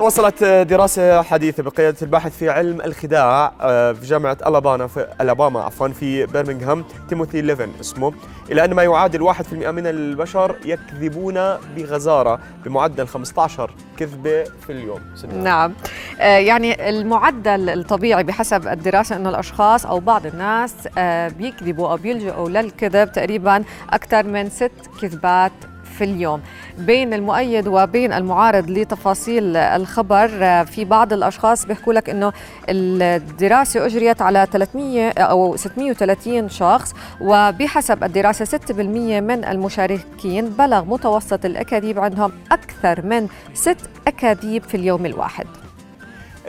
وصلت دراسة حديثة بقيادة الباحث في علم الخداع آه، في جامعة ألاباما في ألاباما عفوا في برمنغهام تيموثي ليفن اسمه. إلى أن ما يعادل 1% من البشر يكذبون بغزارة بمعدل 15 كذبة في اليوم. سنة. نعم. آه، يعني المعدل الطبيعي بحسب الدراسة أنه الأشخاص أو بعض الناس آه، بيكذبوا أو بيلجؤوا للكذب تقريبا أكثر من ست كذبات في اليوم. بين المؤيد وبين المعارض لتفاصيل الخبر في بعض الأشخاص بيحكوا لك إنه الدراسة أجريت على 300 أو 630 شخص وبحسب الدراسة 6% من المشاركين بلغ متوسط الأكاذيب عندهم أكثر من ست أكاذيب في اليوم الواحد.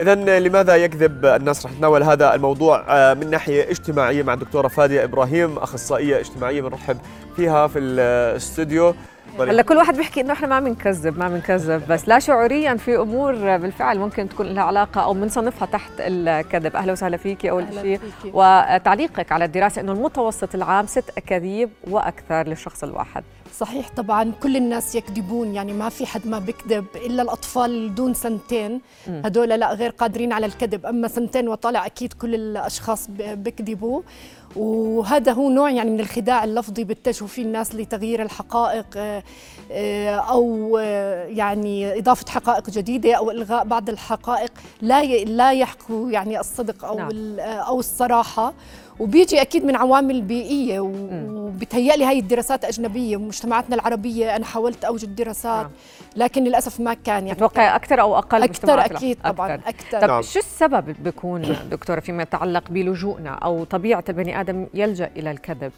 إذا لماذا يكذب الناس؟ رح نتناول هذا الموضوع؟ آه، من ناحية اجتماعية مع الدكتورة فادية إبراهيم أخصائية اجتماعية بنرحب فيها في الاستوديو هلا كل واحد بيحكي إنه إحنا ما بنكذب ما بنكذب بس لا شعوريا في أمور بالفعل ممكن تكون لها علاقة أو بنصنفها تحت الكذب. أهلا وسهلا فيكي أول شيء وتعليقك على الدراسة إنه المتوسط العام ست أكاذيب وأكثر للشخص الواحد. صحيح طبعا كل الناس يكذبون يعني ما في حد ما بيكذب إلا الأطفال دون سنتين. هدول لا غير قادرين على الكذب أما سنتين وطالع أكيد كل الأشخاص بيكذبوا. وهذا هو نوع يعني من الخداع اللفظي بيتجهوا فيه الناس لتغيير الحقائق آه، آه، أو آه، يعني إضافة حقائق جديدة أو إلغاء بعض الحقائق لا لا يحكوا يعني الصدق أو نعم. أو الصراحة. وبيجي أكيد من عوامل بيئية وبتهيألي هاي الدراسات أجنبية ومجتمعاتنا العربية أنا حاولت أوجد دراسات نعم. لكن للأسف ما كان يعني أتوقع أكثر أو أقل أكثر أكيد طبعا أكثر. طب نعم. شو السبب بيكون دكتورة فيما يتعلق بلجوءنا أو طبيعة البني آدم يلجأ إلى الكذب؟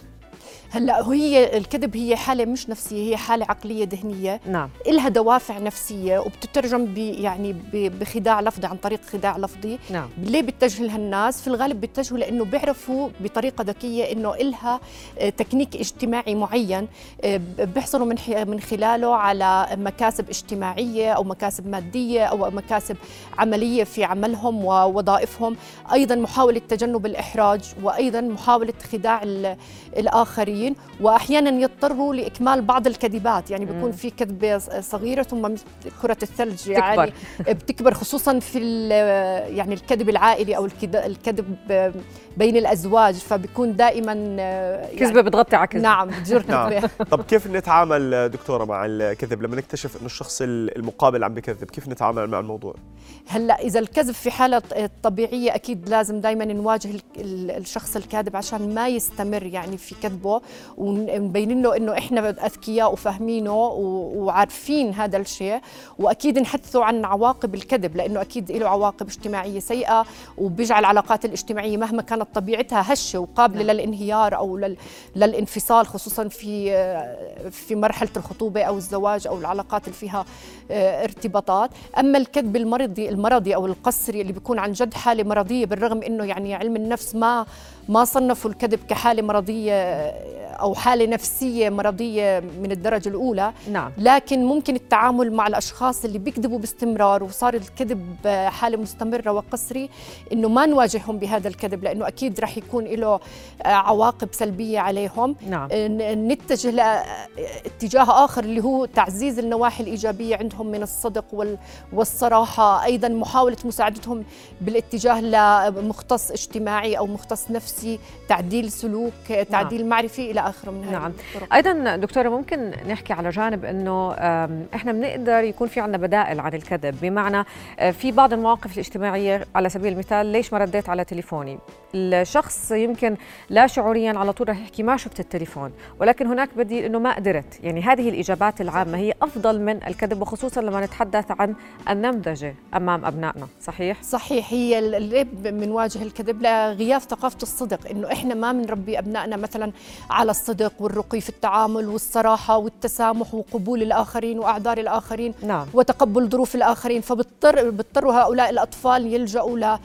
هلا هي الكذب هي حالة مش نفسية هي حالة عقلية ذهنية. نعم. لها دوافع نفسية وبتترجم ب يعني بخداع لفظي عن طريق خداع لفظي. نعم. ليه بيتجه لها الناس في الغالب بيتجهوا لأنه بيعرفوا بطريقة ذكية إنه لها آه، تكنيك اجتماعي معين آه، بيحصلوا من من خلاله على مكاسب اجتماعية أو مكاسب مادية أو مكاسب عملية في عملهم ووظائفهم. أيضا محاولة تجنب الإحراج وأيضا محاولة خداع الآخرين. الآخرين وأحيانا يضطروا لإكمال بعض الكذبات. يعني بيكون في كذبة صغيرة ثم كرة الثلج يعني تكبر. بتكبر خصوصا في يعني الكذب العائلي أو الكذب بين الأزواج. فبيكون دائما يعني كذبة بتغطي على كذبة نعم بتجر نعم. طب كيف نتعامل دكتورة مع الكذب؟ لما نكتشف أنه الشخص المقابل عم بكذب كيف نتعامل مع الموضوع؟ هلأ إذا الكذب في حالة طبيعية أكيد لازم دائما نواجه الشخص الكاذب عشان ما يستمر يعني في كذبه. ونبين له إنه إحنا أذكياء وفاهمينه وعارفين هذا الشيء وأكيد نحدثه عن عواقب الكذب لأنه أكيد له عواقب اجتماعية سيئة وبيجعل العلاقات الاجتماعية مهما كانت طبيعتها هشة وقابلة نعم. للانهيار أو للانفصال خصوصا في في مرحلة الخطوبة أو الزواج أو العلاقات اللي فيها آه، ارتباطات أما الكذب المرضي المرضي أو القسري اللي بيكون عن جد حالة مرضية بالرغم إنه يعني علم النفس ما ما صنفوا الكذب كحالة مرضية أو حالة نفسية مرضية من الدرجة الأولى نعم. لكن ممكن التعامل مع الأشخاص اللي بيكذبوا باستمرار وصار الكذب حالة مستمرة وقسري إنه ما نواجههم بهذا الكذب لأنه أكيد رح يكون له عواقب سلبية عليهم نعم. نتجه لاتجاه آخر اللي هو تعزيز النواحي الإيجابية عندهم من الصدق والصراحة أيضا محاولة مساعدتهم بالاتجاه لمختص اجتماعي أو مختص نفسي تعديل سلوك تعديل نعم. معرفي إلى اخره من نعم. الطرق. أيضا دكتورة ممكن نحكي على جانب إنه إحنا بنقدر يكون في عندنا بدائل عن الكذب. بمعنى آه، في بعض المواقف الاجتماعية على سبيل المثال ليش ما رديت على تليفوني؟ الشخص يمكن لا شعوريا على طول رح يحكي ما شفت التليفون ولكن هناك بديل إنه ما قدرت. يعني هذه الإجابات العامة هي أفضل من الكذب وخصوصا لما نتحدث عن النمذجة أمام أبنائنا. صحيح؟ صحيح. هي اللي بنواجه الكذب لغياب ثقافة الصدق إنه إحنا ما بنربي أبنائنا مثلا على الصدق والرقي في التعامل والصراحة والتسامح وقبول الآخرين وأعذار الآخرين نعم. وتقبل ظروف الآخرين. فبضطر بيضطروا هؤلاء الأطفال يلجأوا ل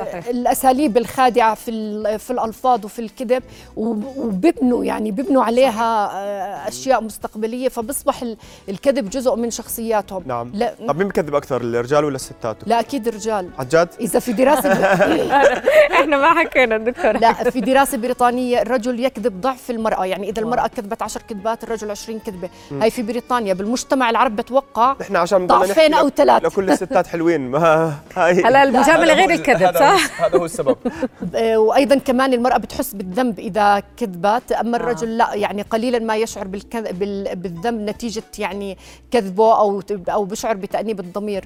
صحيح. الأساليب الخادعة في في الألفاظ وفي الكذب وب- وبيبنوا يعني بيبنوا عليها آه، أشياء مستقبلية. فبصبح ال- الكذب جزء من شخصياتهم. نعم. لا. طب مين بكذب أكثر الرجال ولا الستات؟ لا أكيد الرجال. عن جد إذا في دراسة إحنا ما حكينا دكتور لا في دراسة بريطانية الرجل يكذب ضعف المرأة. يعني إذا المرأة كذبت عشر كذبات الرجل 20 كذبة. هاي في بريطانيا بالمشمع العربي بتوقع نحن عشان ضعفين أو ثلاث. لكل الستات حلوين. ما هاي. هلا المجاملة هذا غير هو- الكذب صح؟ هذا هو السبب. آه، وأيضا كمان المرأة بتحس بالذنب إذا كذبت. أما الرجل لا يعني قليلا ما يشعر بالكذ... بال... بالذنب نتيجة يعني كذبه أو أو بشعر بتأنيب الضمير.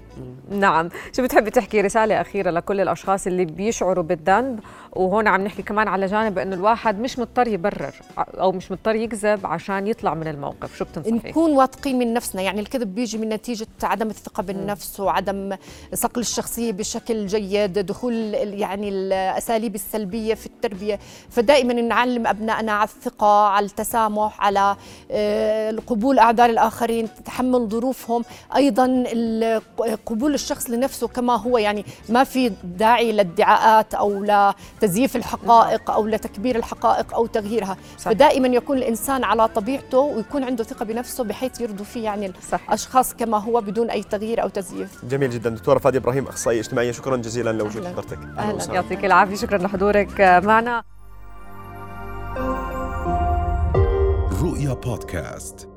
نعم. شو بتحبي تحكي؟ رسالة أخيرة لكل الأشخاص اللي بيشعروا بالذنب. وهون عم نحكي كمان على جانب أنه الواحد مش مضطر يبرر. أو مش مضطر يكذب عشان يطلع من الموقف. شو بتنصحي؟ نكون واثقين من نفسنا يعني الكذب بيجي من نتيجة عدم الثقة بالنفس وعدم صقل الشخصية بشكل جيد دخول يعني الأساليب السلبية في التربية. فدائما نعلم أبنائنا على الثقة على التسامح على آه، قبول أعذار الآخرين تحمل ظروفهم. أيضا ال- قبول الشخص لنفسه كما هو يعني ما في داعي للادعاءات أو لتزييف الحقائق أو لتكبير الحقائق أو تغييرها. صح. فدائما يكون الإنسان على طبيعته ويكون عنده ثقة بنفسه بحيث يرضوا فيه يعني صح. الأشخاص كما هو بدون أي تغيير أو تزييف جميل جدا دكتورة فادي إبراهيم أخصائية اجتماعية شكرا جزيلا لوجود. حضرتك. وسهلاً. يعطيك العافية شكرا لحضورك معنا رؤيا بودكاست